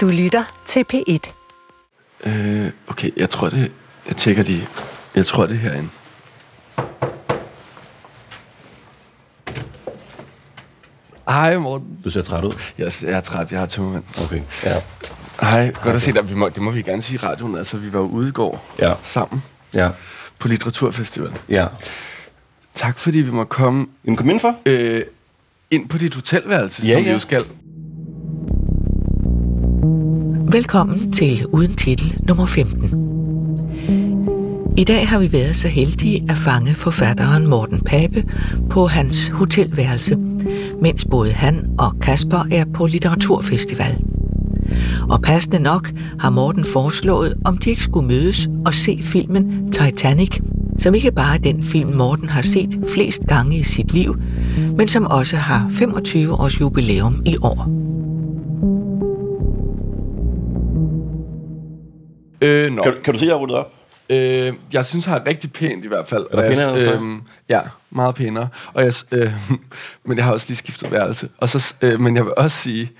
Du lytter til P1. Øh, okay, jeg tror det... Jeg tjekker lige. Jeg tror det er herinde. Hej, Morten. Du ser træt ud. Jeg, jeg er træt, jeg har tømmermænd. Okay. Ja. Hej, godt at se dig. Vi må, det må vi gerne sige i radioen. Altså, vi var jo ude i går Ja. sammen Ja. på Litteraturfestival. Ja. Tak, fordi vi må komme Jamen, kom indenfor. øh, ind på dit hotelværelse, Ja, som vi ja. jo skal. Velkommen til Uden Titel nummer 15. I dag har vi været så heldige at fange forfatteren Morten Pape på hans hotelværelse, mens både han og Kasper er på litteraturfestival. Og passende nok har Morten foreslået, om de ikke skulle mødes og se filmen Titanic, som ikke bare er den film, Morten har set flest gange i sit liv, men som også har 25 års jubilæum i år. Øh, nå. Kan, kan du se, at jeg har rullet op? Øh, jeg synes, han er rigtig pænt i hvert fald. Er der jeg, pænere dig? øhm, Ja, meget pænere. Og jeg, øh, men jeg har også lige skiftet værelse. Og så, øh, men jeg vil også sige,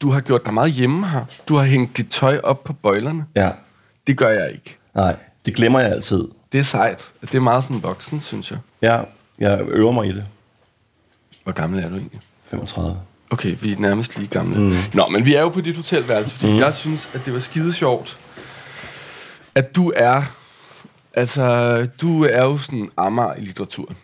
du har gjort dig meget hjemme her. Du har hængt dit tøj op på bøjlerne. Ja. Det gør jeg ikke. Nej, det glemmer jeg altid. Det er sejt. Det er meget sådan voksen, synes jeg. Ja, jeg øver mig i det. Hvor gammel er du egentlig? 35. Okay, vi er nærmest lige gamle. Mm. Nå, men vi er jo på dit hotelværelse, fordi mm. jeg synes, at det var skide sjovt, at du er... Altså, du er jo sådan Amager i litteraturen.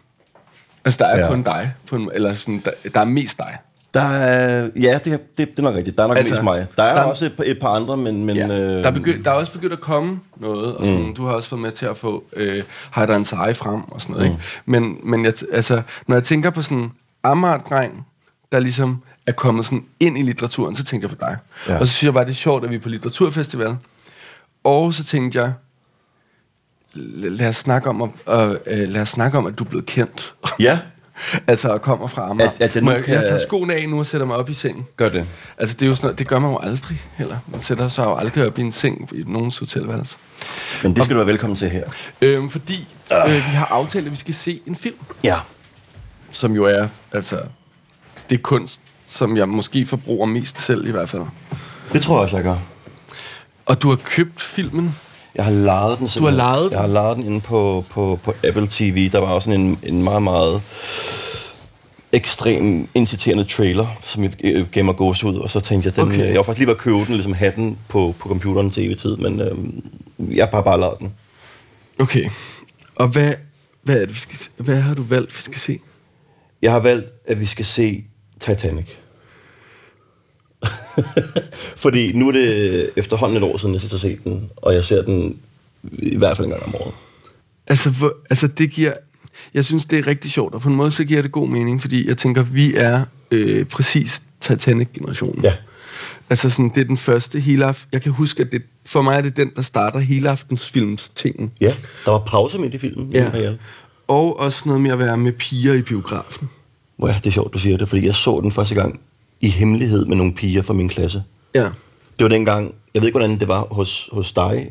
Altså, der er ja. Kun dig. På en, eller sådan, der, der er mest dig. Der er, ja, det, det, det er nok rigtigt. Der er nok Altså, mest mig. Der er der- også et, par- et par andre, men... men Ja. øh, Der, er begy- der er også begyndt at komme noget, og sådan, mm. du har også været med til at få øh, Hajdar Ansari frem og sådan noget. Mm. Ikke? Men, men jeg, altså, når jeg tænker på sådan Amager-dreng, der ligesom er kommet sådan ind i litteraturen, så tænker jeg på dig. Ja. Ja. Og så synes jeg bare, det er sjovt, at vi er på litteraturfestival. Og så tænkte jeg, lad os snakke om, at, øh, øh, lad os snakke om at du er blevet kendt. Ja, altså, og kommer fra Amager. At- at jeg Må jeg, kan- jeg tager skoene af nu og sætter mig op i sengen. gør det. Altså, det er jo sådan noget, det gør man jo aldrig heller. Man sætter sig jo aldrig op i en seng i nogens hotelværelse. Men det skal du være velkommen til her. Øhm, fordi øh, vi har aftalt, at vi skal se en film, Ja. som jo er, altså, det er kunst, som jeg måske forbruger mest selv i hvert fald. Det tror jeg også, jeg gør. Og du har købt filmen. Jeg har lejet den simpelthen. lejet den? Jeg har lejet den inde på, på, på Apple TV. Der var også sådan en, en meget, meget ekstrem inciterende trailer, som jeg øh, gav mig gås ud, og så tænkte jeg, den, Okay. okay. jeg var faktisk lige ved at købe den, ligesom have den på, på computeren til evig tid, men øhm, jeg har bare, bare lejet den. Okay. Og hvad, hvad, er det, vi skal, se? hvad har du valgt, vi skal se? Jeg har valgt, at vi skal se Titanic. Fordi nu er det efterhånden et år siden, jeg sidst har set den, og jeg ser den i hvert fald en gang om året. Altså, hvor, altså det giver... Jeg synes, det er rigtig sjovt, og på en måde så giver det god mening, fordi jeg tænker, vi er øh, præcis Titanic-generationen. Ja. Altså sådan, det er den første hele aften. Jeg kan huske, at det, for mig er det den, der starter hele aftens films tingen. Ja, der var pause midt i filmen. Ja. ja. Og også noget med at være med piger i biografen. Ja, det er sjovt, du siger det, fordi jeg så den første gang i hemmelighed med nogle piger fra min klasse. Ja. Det var dengang, jeg ved ikke, hvordan det var hos, hos dig.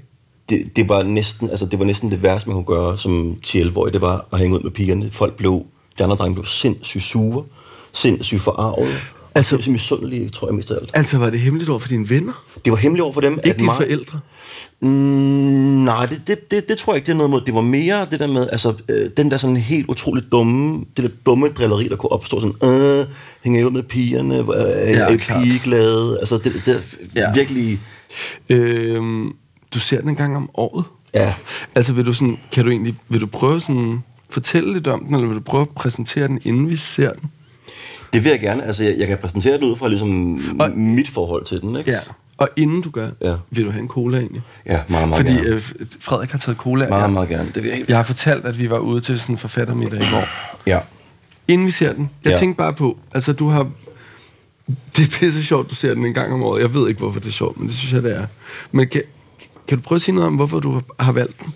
Det, det, var næsten, altså, det var næsten det værste, man kunne gøre som 10-11-årig. Det var at hænge ud med pigerne. Folk blev, de andre drenge blev sindssygt sure, sindssygt forarvet. Altså, Altså- og sindssygt misundelige, tror jeg mest af alt. Altså, var det hemmeligt over for dine venner? Det var hemmeligt over for dem. Ikke at dine mig- forældre? Mm, nej, det, det, det, det tror jeg ikke, det er noget mod. Det var mere det der med, altså, øh, den der sådan helt utroligt dumme, det der dumme drilleri, der kunne opstå sådan, øh, hænger jeg ud med pigerne, er, Ja, er pigeglade, altså det, det ja. virkelig, Øhm, du ser den en gang om året? ja, Altså, vil du, sådan, kan du egentlig, vil du prøve sådan, fortælle lidt om den, eller vil du prøve at præsentere den, inden vi ser den? Det vil jeg gerne, altså jeg, jeg kan præsentere det ud fra ligesom Og- mit forhold til den, ikke? Ja. Og inden du gør, Ja. vil du have en cola egentlig? Ja, meget, meget Fordi gerne. øh, Frederik har taget cola. Meget, jeg, meget gerne, det vil jeg helt. jeg har fortalt, at vi var ude til sådan en forfattermiddag i går. Ja. Inden vi ser den, jeg Ja. tænkte bare på, altså du har... Det er pisse sjovt, du ser den en gang om året. Jeg ved ikke, hvorfor det er sjovt, men det synes jeg, det er. Men kan, kan du prøve at sige noget om, hvorfor du har valgt den?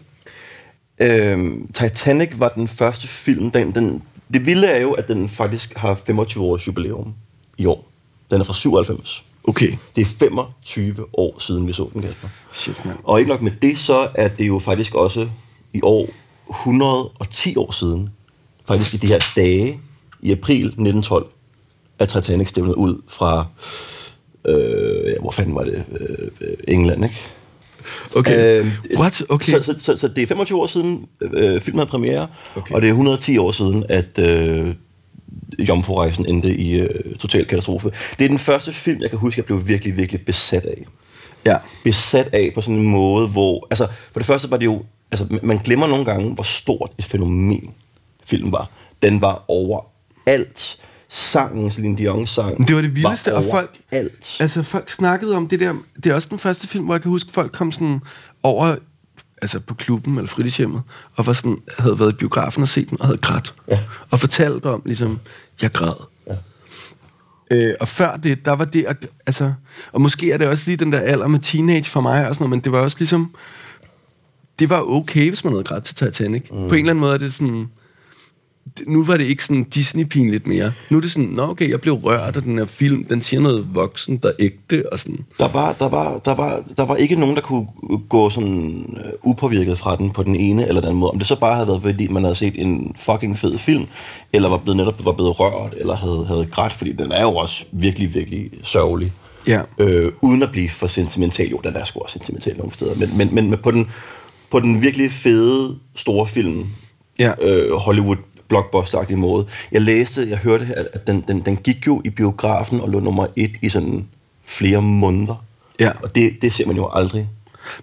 Øhm, Titanic var den første film, den, den, det vilde er jo, at den faktisk har 25 års jubilæum i år. Den er fra 97. Okay. Det er 25 år siden, vi så den, Kasper. Shit, mand. Og ikke nok med det, så er det jo faktisk også i år 110 år siden, faktisk i de her dage, i april 1912, at Titanic stævnede ud fra Øh, ja, hvor fanden var det? Øh, øh, England, ikke? Okay. Øh, What? Okay. Så, så, så, så det er 25 år siden, øh, filmen havde premiere, okay. og det er 110 år siden, at øh, Jomfru-rejsen endte i øh, total katastrofe. Det er den første film, jeg kan huske, jeg blev virkelig, virkelig besat af. Ja. Besat af på sådan en måde, hvor... Altså, for det første var det jo... Altså, man glemmer nogle gange, hvor stort et fænomen filmen var. Den var overalt. Sangen, Celine Dion sang, det var det vildeste, var og folk- alt. Altså, folk snakkede om det der... Det er også den første film, hvor jeg kan huske, folk kom sådan over altså på klubben eller fritidshjemmet, og var sådan, havde været i biografen og set den, og havde grædt. Ja. Og fortalte om, ligesom, jeg græd. Ja. Øh, og før det, der var det, at, altså, og måske er det også lige den der alder med teenage for mig og sådan noget, men det var også ligesom, det var okay, hvis man havde grædt til Titanic. Mm. På en eller anden måde er det sådan, nu var det ikke sådan Disney-pinligt mere. Nu er det sådan, nå okay, jeg blev rørt af den her film, den siger noget voksen, der er ægte, og sådan. Der var, der, var, der, var, der var ikke nogen, der kunne gå sådan øh, upåvirket fra den på den ene eller den anden måde. Om det så bare havde været, fordi man havde set en fucking fed film, eller var blevet netop var blevet rørt, eller havde, havde grædt, fordi den er jo også virkelig, virkelig sørgelig. Ja. Øh, uden at blive for sentimental. Jo, den er sgu også sentimental nogle steder. Men, men, men, men på, den, på den virkelig fede, store film, Ja. øh, Hollywood blockbuster måde. Jeg læste, jeg hørte, at at den, den, den gik jo i biografen og lå nummer et i sådan flere måneder. Ja. Og det, det ser man jo aldrig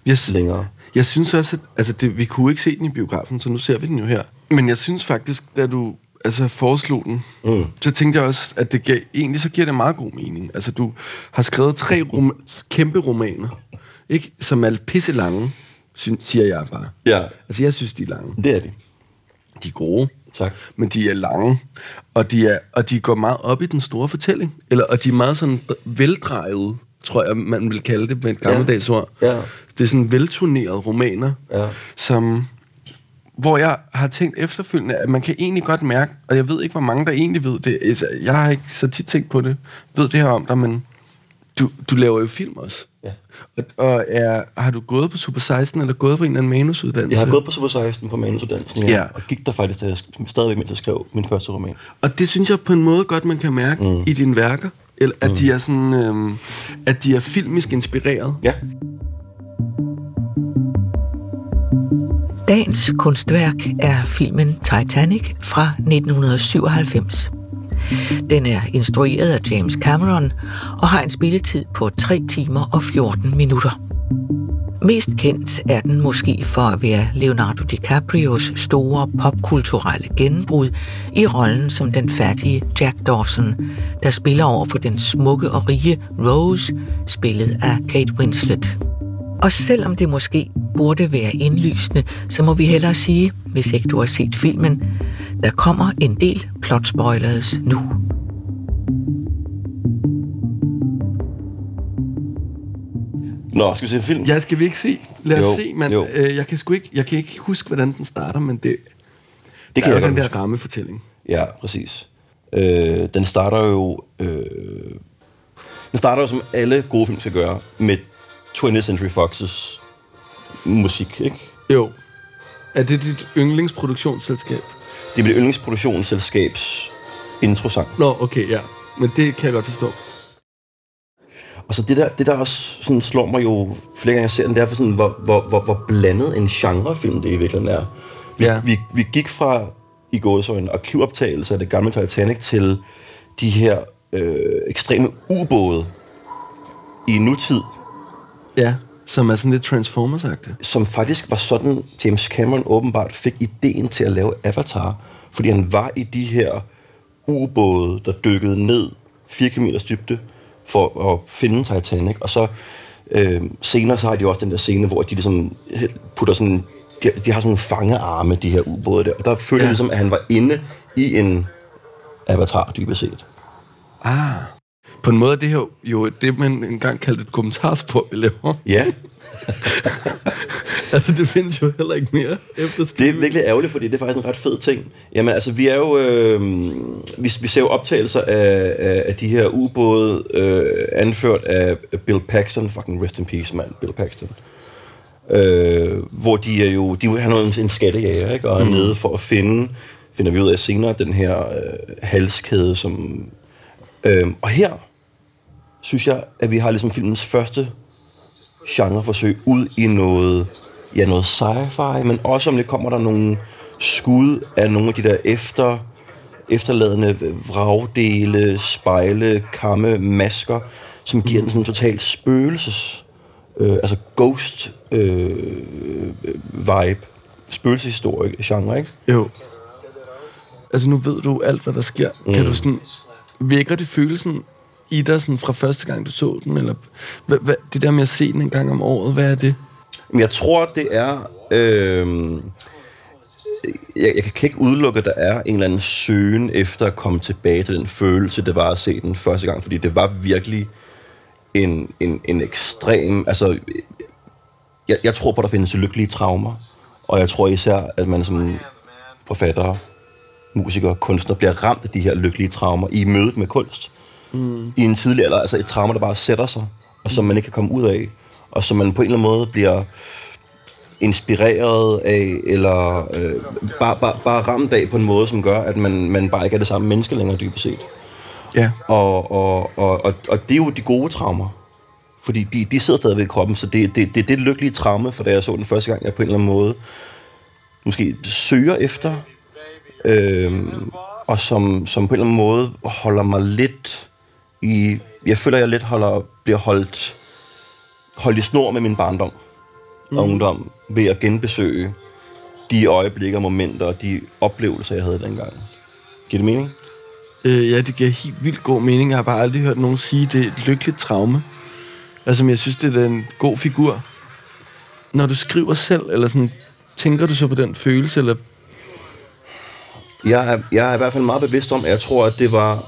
Jeg, længere. jeg synes også, at altså det, vi kunne ikke se den i biografen, så nu ser vi den jo her. Men jeg synes faktisk, da du altså, foreslog den, mm. så tænkte jeg også, at det gav, egentlig så giver det meget god mening. Altså, du har skrevet tre rom- kæmpe romaner, ikke? som er pisse lange, synes, siger jeg bare. Ja, Altså, jeg synes, de er lange. det er det. De er gode, Tak. men de er lange, og de, er, og de går meget op i den store fortælling. Eller, og de er meget sådan veldrejet, tror jeg, man vil kalde det med et gammeldags ord. Ja. Det er sådan velturnerede romaner, Ja. som, hvor jeg har tænkt efterfølgende, at man kan egentlig godt mærke, og jeg ved ikke, hvor mange der egentlig ved det, altså, jeg har ikke så tit tænkt på det, ved det her om dig, men du, du laver jo film også. Ja. Og, og er, har du gået på Super 16, eller gået på en eller anden manusuddannelse? Jeg har gået på Super 16 på manusuddannelsen, ja, Ja. og gik der faktisk, da jeg stadigvæk, mens jeg skrev min første roman. Og det synes jeg på en måde godt, man kan mærke mm. i dine værker, eller at, mm. de er sådan, øhm, at de er filmisk inspireret. Ja. Dagens kunstværk er filmen Titanic fra 1997. Den er instrueret af James Cameron og har en spilletid på 3 timer og 14 minutter. Mest kendt er den måske for at være Leonardo DiCaprios store popkulturelle gennembrud i rollen som den fattige Jack Dawson, der spiller over for den smukke og rige Rose, spillet af Kate Winslet. Og selvom det måske burde være indlysende, så må vi hellere sige, hvis ikke du har set filmen, der kommer en del plot spoilers nu. Nå, skal vi se film? Ja, skal vi ikke se? Lad os Jo, se, men øh, jeg, kan sgu ikke, jeg kan ikke huske, hvordan den starter, men det, det der kan er jeg den huske. der rammefortælling. Ja, præcis. Øh, den starter jo... Øh, den starter jo, som alle gode film skal gøre, med 20th Century Fox's musik, ikke? Jo. Er det dit yndlingsproduktionsselskab? Det er mit yndlingsproduktionsselskabs introsang. Nå, okay, ja. Men det kan jeg godt forstå. Og så det der, det der også sådan slår mig jo flere gange jeg ser den, det er for sådan, hvor, hvor, hvor, hvor blandet en genrefilm det i virkeligheden er. Vi, Ja. vi, vi gik fra i gåsøjne arkivoptagelser af det gamle Titanic til de her øh, ekstreme ubåde i nutid, Ja, som er sådan lidt transformers -agtigt. som faktisk var sådan, James Cameron åbenbart fik ideen til at lave Avatar, fordi han var i de her ubåde, der dykkede ned 4 km dybde for at finde Titanic, og så øh, senere så har de også den der scene, hvor de ligesom putter sådan, de, de har sådan nogle fangearme, de her ubåde der, og der følte Ja. jeg ligesom, at han var inde i en Avatar, dybest set. Ah. På en måde er det her jo det, man engang kaldte et kommentarspor, vi laver. Ja, altså, det findes jo heller ikke mere efter Det er virkelig ærgerligt, fordi det er faktisk en ret fed ting. Jamen altså, vi er jo... Øh, vi, vi ser jo optagelser af, af, af de her ubåde, øh, anført af Bill Paxton. Fucking rest in peace, mand. Bill Paxton. Øh, hvor de er jo... De, han er jo en, en skattejæger, ikke? Og er mm. nede for at finde, finder vi ud af senere, den her øh, halskæde, som... Øh, og her synes jeg, at vi har ligesom filmens første genreforsøg ud i noget, ja, noget sci-fi, men også om det kommer der nogle skud af nogle af de der efter, efterladende vragdele, spejle, kamme, masker, som giver den sådan en total spøgelses, øh, altså ghost øh, vibe, spøgelseshistorie genre, ikke? Jo. Altså, nu ved du alt, hvad der sker. Mm. Kan du sådan... Vækker det følelsen i dig sådan fra første gang, du så den? Eller hvad, hvad, det der med at se den en gang om året, hvad er det? Jeg tror, det er... Øh, jeg, jeg kan ikke udelukke, at der er en eller anden søgen efter at komme tilbage til den følelse, det var at se den første gang, fordi det var virkelig en, en, en ekstrem... Altså, jeg, jeg tror på, at der findes lykkelige traumer, og jeg tror især, at man som forfatter, musiker, kunstner bliver ramt af de her lykkelige traumer i mødet med kunst. Mm. I en tidlig alder, altså et trauma, der bare sætter sig, og som man ikke kan komme ud af, og som man på en eller anden måde bliver inspireret af, eller øh, bare, bare, bare ramt af på en måde, som gør, at man, man bare ikke er det samme menneske længere, dybest set. Ja. Og, og, og, og, og det er jo de gode traumer. Fordi de, de sidder stadigvæk i kroppen, så det, det, det, det er det lykkelige traume, for da jeg så den første gang, jeg på en eller anden måde måske søger efter, øh, og som, som på en eller anden måde holder mig lidt i... Jeg føler, jeg lidt holder, bliver holdt, holdt i snor med min barndom mm. og ungdom ved at genbesøge de øjeblikke og momenter og de oplevelser, jeg havde dengang. Giver det mening? Øh, ja, det giver helt vildt god mening. Jeg har bare aldrig hørt nogen sige, det er et lykkeligt traume. Altså, men jeg synes, det er en god figur. Når du skriver selv, eller sådan, tænker du så på den følelse, eller Jeg er, jeg er i hvert fald meget bevidst om, at jeg tror, at det var...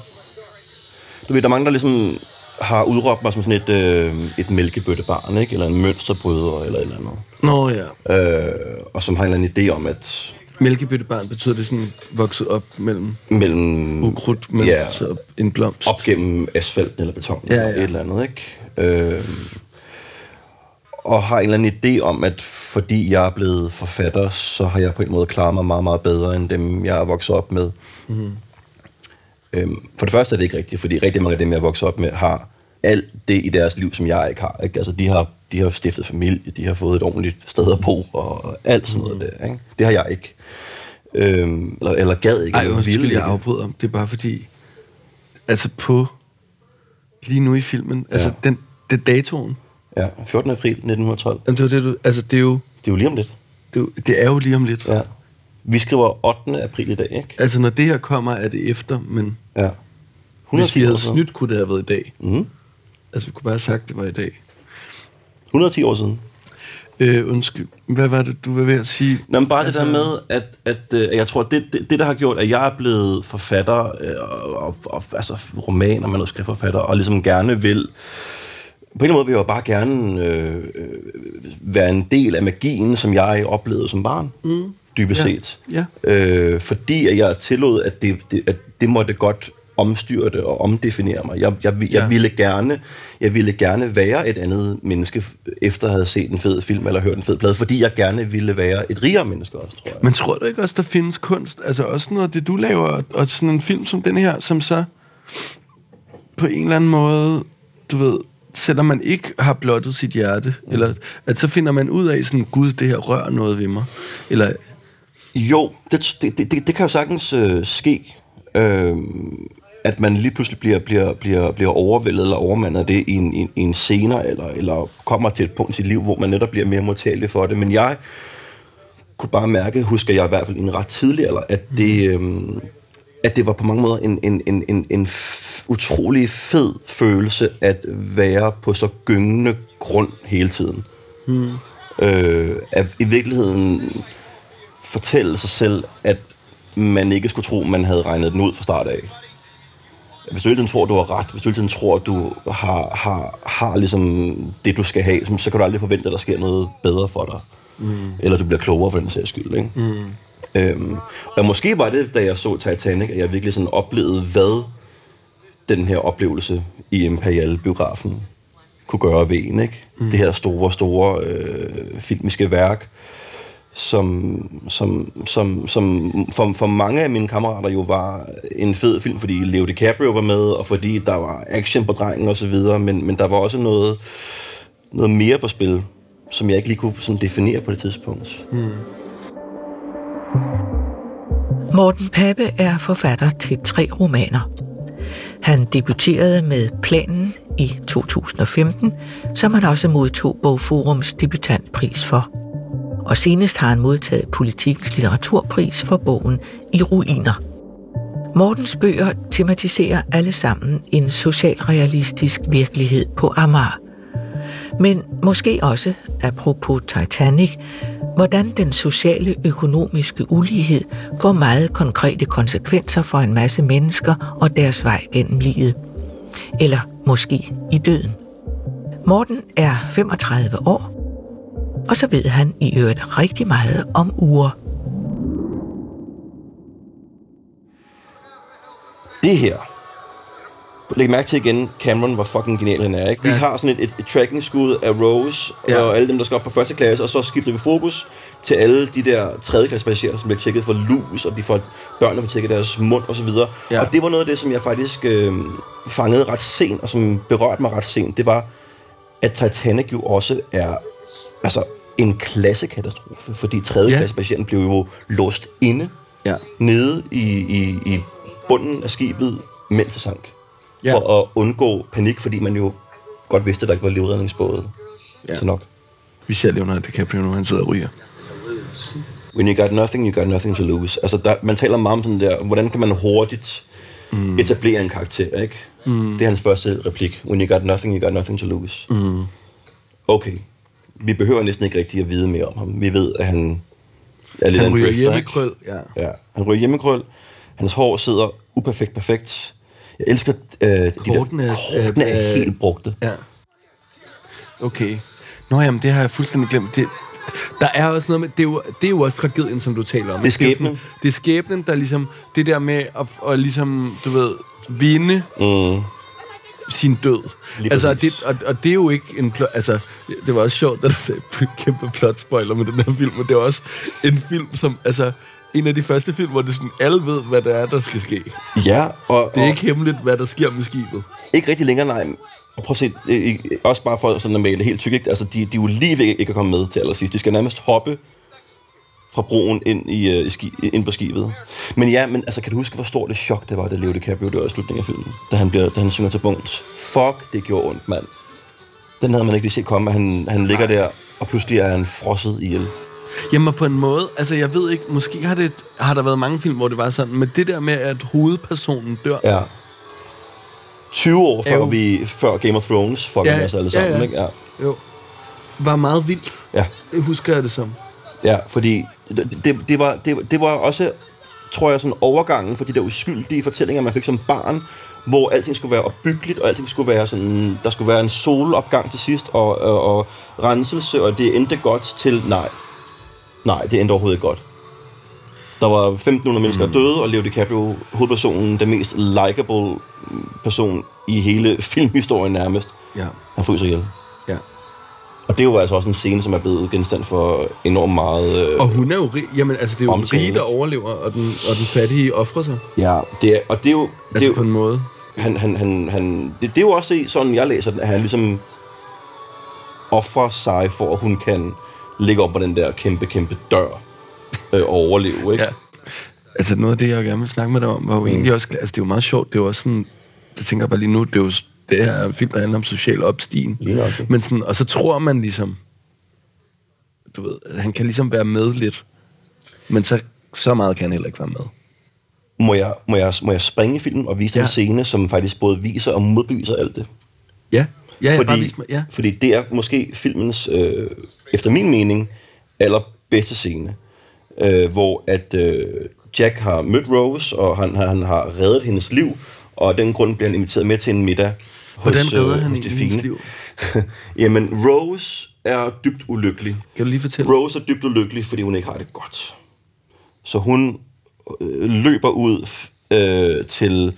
Du ved, der er mange, der ligesom har udråbt mig som sådan et, øh, et mælkebøttebarn, ikke? Eller en mønsterbryder, eller et eller andet. Nå ja. Øh, og som har en eller anden idé om, at Mælkebøttebarn betyder det sådan vokset op mellem mellem ukrudt, mellem Ja. ja. en blomst. op gennem asfalten eller betonen, Ja, ja, ja. et eller andet, ikke? Øh, og har en eller anden idé om, at fordi jeg er blevet forfatter, så har jeg på en måde klaret mig meget, meget bedre, end dem, jeg er vokset op med. Mm. Øhm, for det første er det ikke rigtigt, fordi rigtig mange af dem, jeg er vokset op med, har alt det i deres liv, som jeg ikke har. Ikke? Altså, de har, de har stiftet familie, de har fået et ordentligt sted at bo, og alt sådan noget der. Ikke? Det har jeg ikke. Øhm, eller, eller gad ikke. Ej, eller undskyld, jeg afbryder. Det er bare fordi, altså på, lige nu i filmen, ja. altså den, det er datoen. Ja, 14. april 1912. Jamen, det, var det, du, altså, det, er jo, Det er jo lige om lidt. det, er jo, det er jo lige om lidt. Ja. Vi skriver 8. april i dag, ikke? Altså, når det her kommer, er det efter, men Ja. hvis vi havde snydt, kunne det have været i dag. Mhm. Altså, vi kunne bare have sagt, det var i dag. 110 år siden. Øh, undskyld, hvad var det, du var ved at sige? Nå, men bare Altså- altså, det der med, at, at, øh, at jeg tror, det, det, det, der har gjort, at jeg er blevet forfatter, øh, og, og, og altså roman- og manuskriptforfatter, og ligesom gerne vil, på en måde vil jeg jo bare gerne øh, øh, være en del af magien, som jeg oplevede som barn, mm. Dybest Ja. set. Ja. Øh, fordi at jeg tillod, at det, det, at det måtte godt omstyre det og omdefinere mig. Jeg, jeg, jeg, Ja. ville gerne, jeg ville gerne være et andet menneske, efter at have set en fed film eller hørt en fed plade, fordi jeg gerne ville være et rigere menneske også, tror jeg. Men tror du ikke også, der findes kunst? Altså også noget af det, du laver, og- og sådan en film som den her, som så på en eller anden måde, du ved, selvom man ikke har blottet sit hjerte, mm. eller at så finder man ud af sådan, gud, det her rører noget ved mig. Eller, Jo, det, det, det, det kan jo sagtens øh, ske, øh, at man lige pludselig bliver, bliver, bliver, bliver overvældet eller overmandet af det i en, i, i en senere, eller, eller kommer til et punkt i sit liv, hvor man netop bliver mere modtagelig for det. Men jeg kunne bare mærke, husker jeg i hvert fald i en ret tidlig alder, at det, øh, at det var på mange måder en, en, en, en, en utrolig fed følelse at være på så gyngende grund hele tiden. Hmm. Øh, at i virkeligheden fortælle sig selv, at man ikke skulle tro, man havde regnet den ud fra start af. Hvis du hele tiden tror, du har ret, hvis du hele tiden tror, du har, har, har ligesom det, du skal have, så så kan du aldrig forvente, at der sker noget bedre for dig. Mm. Eller du bliver klogere for den sags skyld. Ikke? Mm. Øhm, og måske var det, da jeg så Titanic, at jeg virkelig sådan oplevede, hvad den her oplevelse i Imperial-biografen kunne gøre ved en. Ikke? Mm. Det her store, store øh, filmiske værk, som, som, som, som for, for mange af mine kammerater jo var en fed film, fordi Leo DiCaprio var med, og fordi der var action på drengen og så videre, men, men der var også noget, noget mere på spil, som jeg ikke lige kunne sådan definere på det tidspunkt. Hmm. Morten Pape er forfatter til tre romaner. Han debuterede med Planen i 2015, som han også modtog Bogforums debutantpris for. Og senest har han modtaget Politikens litteraturpris for bogen I ruiner. Mortens bøger tematiserer alle sammen en socialrealistisk virkelighed på Amager. Men måske også, apropos Titanic, hvordan den sociale økonomiske ulighed får meget konkrete konsekvenser for en masse mennesker og deres vej gennem livet. Eller måske i døden. Morten er 35 år, og så ved han i øvrigt rigtig meget om uger. Det her, Læg mærke til igen, Cameron var fucking genial, han er, ikke? Vi ja. har sådan et, et, et tracking-skud af Rose ja. og alle dem, der skal op på første klasse, og så skifter vi fokus til alle de der tredje klasse passagerer, som bliver tjekket for lus, og de får børnene får tjekket deres mund og så videre. Ja. Og det var noget af det, som jeg faktisk øh, fangede ret sent, og som berørte mig ret sent. Det var, at Titanic jo også er altså, en klassekatastrofe, fordi tredje ja. klasse patienten blev jo låst inde ja. nede i, i, i bunden af skibet, mens det sank ja. for at undgå panik, fordi man jo godt vidste, at der ikke var livredningsbåde ja. til nok. Vi ser Leonardo DiCaprio nu, han sidder og ryger. When you got nothing, you got nothing to lose. Altså, der, man taler meget om sådan der, hvordan kan man hurtigt mm. etablere en karakter, ikke? Mm. Det er hans første replik. When you got nothing, you got nothing to lose. Mm. Okay. Vi behøver næsten ikke rigtig at vide mere om ham. Vi ved, at han er lidt han ryger hjemmekrøl, ja. ja. Han ryger hjemmekrøl. Hans hår sidder uperfekt perfekt. Jeg elsker øh, de kortene, der, kortene er, er helt brugte. Ja. Okay. Nå jamen, det har jeg fuldstændig glemt. Det, der er også noget med, det er, jo, det er jo også tragedien, som du taler om. Det er skæbnen. Det er skæbnen, der ligesom, det der med at, at ligesom, du ved, vinde mm. Sin død. Lige altså, det, og, og det er jo ikke en plot, altså, det var også sjovt, da du sagde kæmpe plot spoiler med den her film, men det er også en film, som, altså, en af de første film, hvor det sådan, alle ved, hvad der er, der skal ske. Ja, og... Det er og, ikke hemmeligt, hvad der sker med skibet. Ikke rigtig længere, nej. Og prøv at se, også bare for sådan at male helt tyk, ikke? Altså, de, de er jo lige ved ikke at komme med til allersidst. De skal nærmest hoppe fra broen ind, i, uh, i ski, ind på skibet. Men ja, men altså, kan du huske, hvor stort det chok det var, da Leo DiCaprio dør i slutningen af filmen? Da han, bliver, da han synger til bunds. Fuck, det gjorde ondt, mand. Den havde man ikke lige set komme, at han, han ligger der, og pludselig er han frosset ihjel. Jamen på en måde, altså jeg ved ikke, måske har, det, har der været mange film, hvor det var sådan, men det der med, at hovedpersonen dør... Ja. 20 år før, jo. vi, før Game of Thrones fucking ja, os alle sammen, ja, ja. ikke? Ja. Jo. Var meget vildt. Ja. Det husker jeg det som. Ja, fordi det, det, var, det, det var også, tror jeg, sådan overgangen for de der uskyldige fortællinger, man fik som barn, hvor alting skulle være opbyggeligt, og alting skulle være sådan, der skulle være en solopgang til sidst, og, og, og renselse, og det endte godt til, nej, Nej, det endte overhovedet ikke godt. Der var 1.500 mennesker mm. døde, og Leo DiCaprio, hovedpersonen, den mest likable person i hele filmhistorien nærmest, ja. han fryser ihjel. Og det er jo altså også en scene, som er blevet genstand for enormt meget øh, Og hun er jo rig, jamen altså det er jo den rige, der overlever, og den, og den fattige offrer sig. Ja, det er, og det er jo... Altså det er jo, på en måde. Han, han, han, han, det, det er jo også sådan, jeg læser at han ligesom offrer sig for, at hun kan ligger op på den der kæmpe, kæmpe dør øh, og overleve, ikke? Ja. Altså noget af det, jeg gerne vil snakke med dig om, var jo mm. egentlig også, altså det er jo meget sjovt, det er jo også sådan, det tænker jeg bare lige nu, det er jo det her film, der handler om social opstigen. Ja, okay. Men sådan, og så tror man ligesom, du ved, han kan ligesom være med lidt, men så, så meget kan han heller ikke være med. Må jeg, må jeg, må jeg springe i filmen og vise ja. en scene, som faktisk både viser og modbeviser alt det? Ja, ja, fordi, vis mig, ja. fordi det er måske filmens øh, efter min mening, allerbedste scene, øh, hvor at øh, Jack har mødt Rose, og han, han har reddet hendes liv, og af den grund bliver han inviteret med til en middag hos, Hvordan redder øh, han hos hendes liv? Jamen, Rose er dybt ulykkelig. Kan du lige fortælle? Rose er dybt ulykkelig, fordi hun ikke har det godt. Så hun øh, løber ud øh, til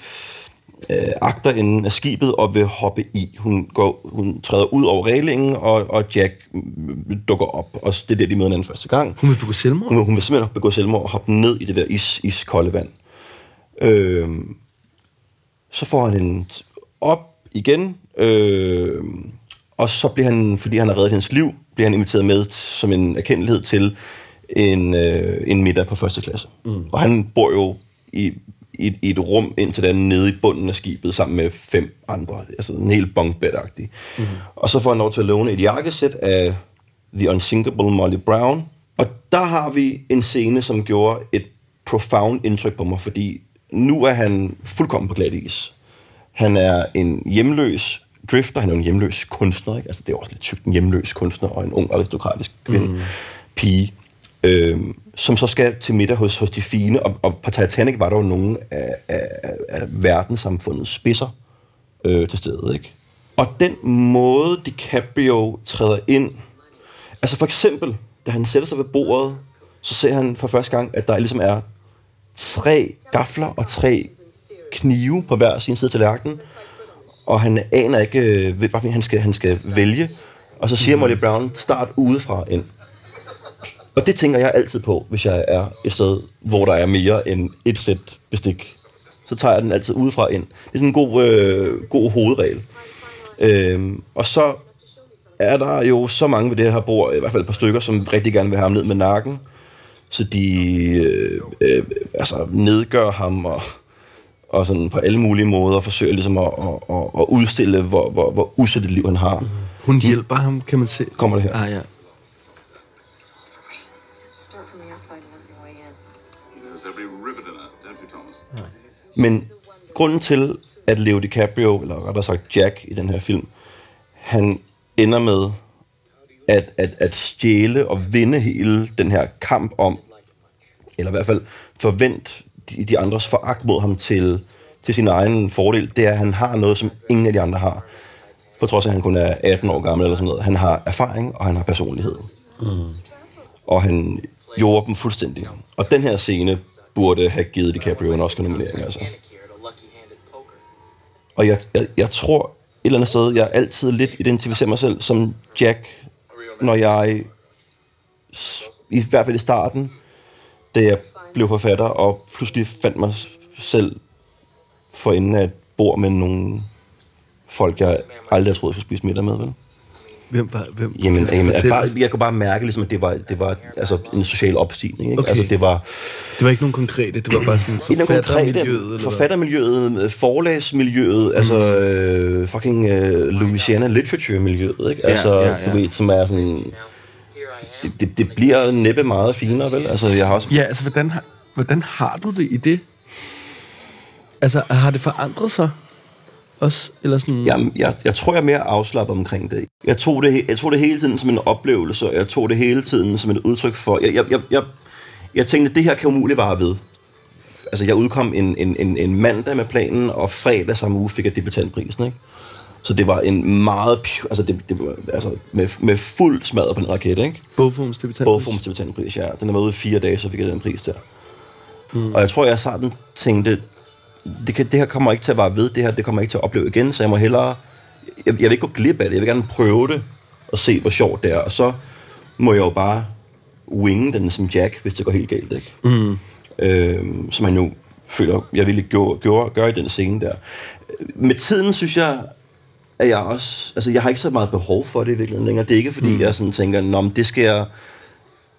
øh, agterenden af skibet og vil hoppe i. Hun, går, hun træder ud over reglingen, og, og Jack mm, dukker op. Og det er der, de møder hinanden første gang. Hun vil begå selvmord? Hun, hun vil simpelthen begå selvmord og hoppe ned i det der is, iskolde vand. Øh, så får han hende op igen, øh, og så bliver han, fordi han har reddet hendes liv, bliver han inviteret med som en erkendelighed til en, øh, en middag på første klasse. Mm. Og han bor jo i, i, i et rum indtil den nede i bunden af skibet sammen med fem andre. Altså en helt bunkbed mm. Og så får han lov til at låne et jakkesæt af The Unsinkable Molly Brown. Og der har vi en scene, som gjorde et profound indtryk på mig, fordi nu er han fuldkommen på glat is. Han er en hjemløs drifter, han er en hjemløs kunstner, ikke? Altså, det er også lidt tykt, en hjemløs kunstner og en ung aristokratisk kvinde, mm. pige, øh, som så skal til middag hos, hos de fine, og, og på Titanic var der jo nogle af, af, af verdenssamfundets spidser øh, til stede, ikke? Og den måde, DiCaprio træder ind, altså for eksempel, da han sætter sig ved bordet, så ser han for første gang, at der ligesom er tre gafler og tre knive på hver sin side til lærken, og han aner ikke, øh, hvad han skal, han skal vælge. Og så siger mm. Molly Brown, start udefra ind. Og det tænker jeg altid på, hvis jeg er et sted, hvor der er mere end et sæt bestik. Så tager jeg den altid udefra ind. Det er sådan en god, øh, god hovedregel. Øhm, og så er der jo så mange ved det her bord, i hvert fald et par stykker, som rigtig gerne vil have ham ned med nakken. Så de øh, øh, altså nedgør ham og og sådan på alle mulige måder forsøger ligesom at, at, at, at udstille, hvor, hvor, hvor usættet liv han har. Hun hjælper ham, kan man se. Kommer det her? Ah, ja. Men grunden til, at Leo DiCaprio, eller rettere sagt Jack i den her film, han ender med at, at, at stjæle og vinde hele den her kamp om, eller i hvert fald forvent de, de andres foragt mod ham til, til sin egen fordel, det er, at han har noget, som ingen af de andre har. På trods af, at han kun er 18 år gammel eller sådan noget. Han har erfaring, og han har personlighed. Mm. Og han gjorde dem fuldstændig. Og den her scene burde have givet DiCaprio en Oscar-nominering, altså. Og jeg, jeg, jeg tror et eller andet sted, jeg altid lidt identificerer mig selv som Jack, når jeg, i hvert fald i starten, da jeg blev forfatter, og pludselig fandt mig selv for enden af et bord med nogle folk, jeg aldrig havde troet, jeg skulle spise middag med, vel? Hvem var, hvem? Jamen, jamen altså bare, jeg kunne bare mærke, ligesom, at det var, det var altså, en social opstigning. Ikke? Okay. Altså, det var, det var ikke nogen konkrete, det var bare sådan forfattermiljøet? Forfattermiljøet, forlagsmiljøet, mm. altså øh, fucking øh, Louisiana Literature-miljøet, ikke? Altså, ja, ja, ja. du ved, som er sådan det, det, det bliver næppe meget finere, vel? Altså, jeg har også... Ja, altså, hvordan har, hvordan har du det i det? Altså, har det forandret sig også? Eller sådan... Jamen, jeg, jeg tror, jeg er mere afslappet omkring det. Jeg tog det, jeg tog det hele tiden som en oplevelse, og jeg tog det hele tiden som et udtryk for... Jeg, jeg, jeg, jeg, jeg tænkte, at det her kan umuligt vare ved. Altså, jeg udkom en, en, en, en mandag med planen, og fredag samme uge fik jeg debutantprisen, ikke? Så det var en meget, altså, det, det var, altså med, med fuld smadret på den raket, ikke? Bogforms debutantpris? Bogforms debutantpris, ja. Den har været ude i fire dage, så fik jeg den pris der. Mm. Og jeg tror, jeg sådan tænkte, det, kan, det her kommer ikke til at være ved, det her det kommer ikke til at opleve igen, så jeg må hellere, jeg, jeg vil ikke gå glip af det, jeg vil gerne prøve det, og se, hvor sjovt det er. Og så må jeg jo bare winge den som Jack, hvis det går helt galt, ikke? Mm. Øhm, som han jo føler, jeg ville gøre, gøre, gøre i den scene der. Med tiden synes jeg, at jeg også, altså jeg har ikke så meget behov for det i virkeligheden længere. Det er ikke fordi, mm. jeg sådan tænker, Nå, men det skal jeg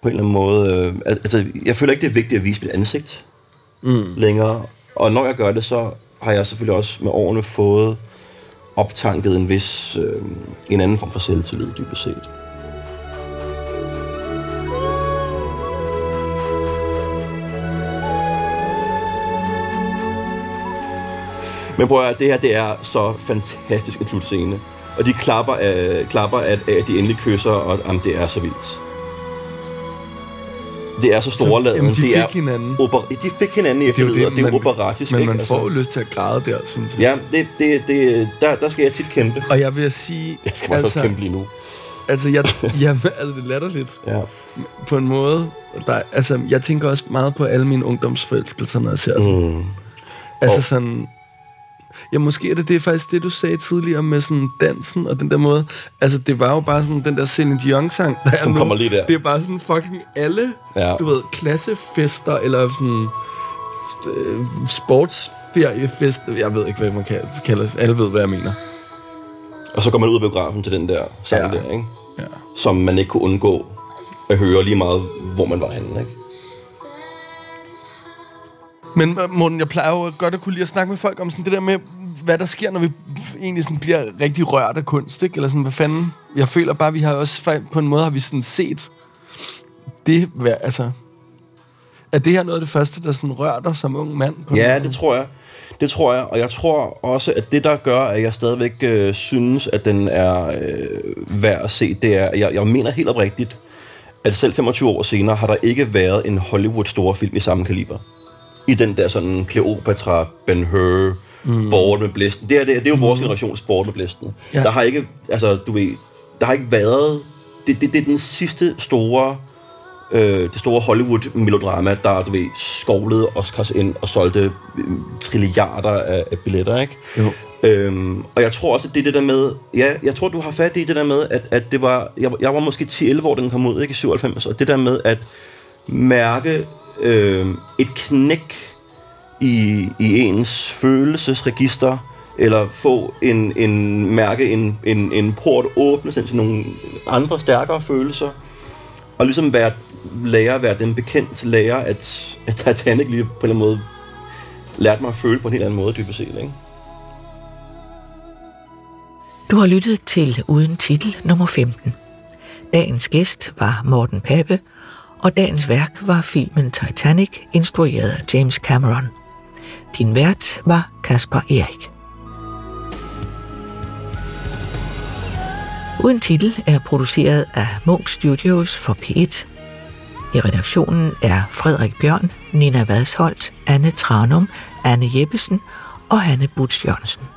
på en eller anden måde, øh, altså jeg føler ikke, det er vigtigt at vise mit ansigt mm. længere. Og når jeg gør det, så har jeg selvfølgelig også med årene fået optanket en vis, øh, en anden form for selvtillid, dybest set. Men prøv at det her det er så fantastisk en slutscene. Og de klapper af, klapper af, at de endelig kysser, og jamen, det er så vildt. Det er så storladet. Jamen, de det fik er hinanden. Oper, de fik hinanden i efterlivet, og det er operatisk. Men ikke? man får jo lyst til at græde der, synes jeg. Ja, det, det, det, der, der skal jeg tit kæmpe. Og jeg vil sige... Jeg skal altså, kæmpe lige nu. Altså, jeg, jeg, altså, det latter lidt. Ja. På en måde. Der, altså, jeg tænker også meget på alle mine ungdomsforelskelser, når jeg ser mm. Altså Og- sådan... Ja, måske er det, det er faktisk det, du sagde tidligere med sådan dansen og den der måde. Altså, det var jo bare sådan den der Celine Dion-sang, der Som er nu. kommer lige der. Det er bare sådan fucking alle, Ja. du ved, klassefester, eller sådan øh, sportsferiefest. Jeg ved ikke, hvad man kan kalde Alle ved, hvad jeg mener. Og så går man ud af biografen til den der sang Ja. der, ikke? Ja. Som man ikke kunne undgå at høre lige meget, hvor man var henne, ikke? Men øh, Morten, jeg plejer jo godt at kunne lide at snakke med folk om sådan det der med, hvad der sker, når vi egentlig sådan bliver rigtig rørt af kunst, ikke? Eller sådan, hvad fanden? Jeg føler bare, vi har også på en måde har vi sådan set det, hvad- altså... Er det her noget af det første, der sådan rører dig som ung mand? På Ja, det tror jeg. Det tror jeg, og jeg tror også, at det, der gør, at jeg stadigvæk øh, synes, at den er øh, værd at se, det er, jeg, jeg mener helt oprigtigt, at selv 25 år senere har der ikke været en Hollywood-store film i samme kaliber. I den der sådan Cleopatra, Ben Hur, mm. Borgen med blæsten. Det er, det, det er jo vores generations Borgen med blæsten. Ja. Der har ikke, altså du ved, der har ikke været, det, det, det er den sidste store øh, det store Hollywood-melodrama, der, du ved, skovlede Oscars ind og solgte øh, trilliarder af, af billetter, ikke? Jo. Øhm, og jeg tror også, at det er det der med, ja, jeg tror, du har fat i det der med, at, at det var, jeg, jeg var måske 10-11 år, den kom ud, ikke i 97, og det der med at mærke øh, et knæk i, i ens følelsesregister, eller få en, en mærke, en, en, en port åbnes ind til nogle andre stærkere følelser, og ligesom være, lære at være den bekendt, lære at, at Titanic lige på en eller anden måde lærte mig at føle på en helt anden måde, dybest set, ikke? Du har lyttet til Uden Titel nummer 15. Dagens gæst var Morten Pape, og dagens værk var filmen Titanic, instrueret af James Cameron. Din vært var Kasper Erik. Uden Titel er produceret af Munk Studios for P1. I redaktionen er Frederik Bjørn, Nina Vadsholt, Anne Tranum, Anne Jeppesen og Hanne Butz Jørgensen.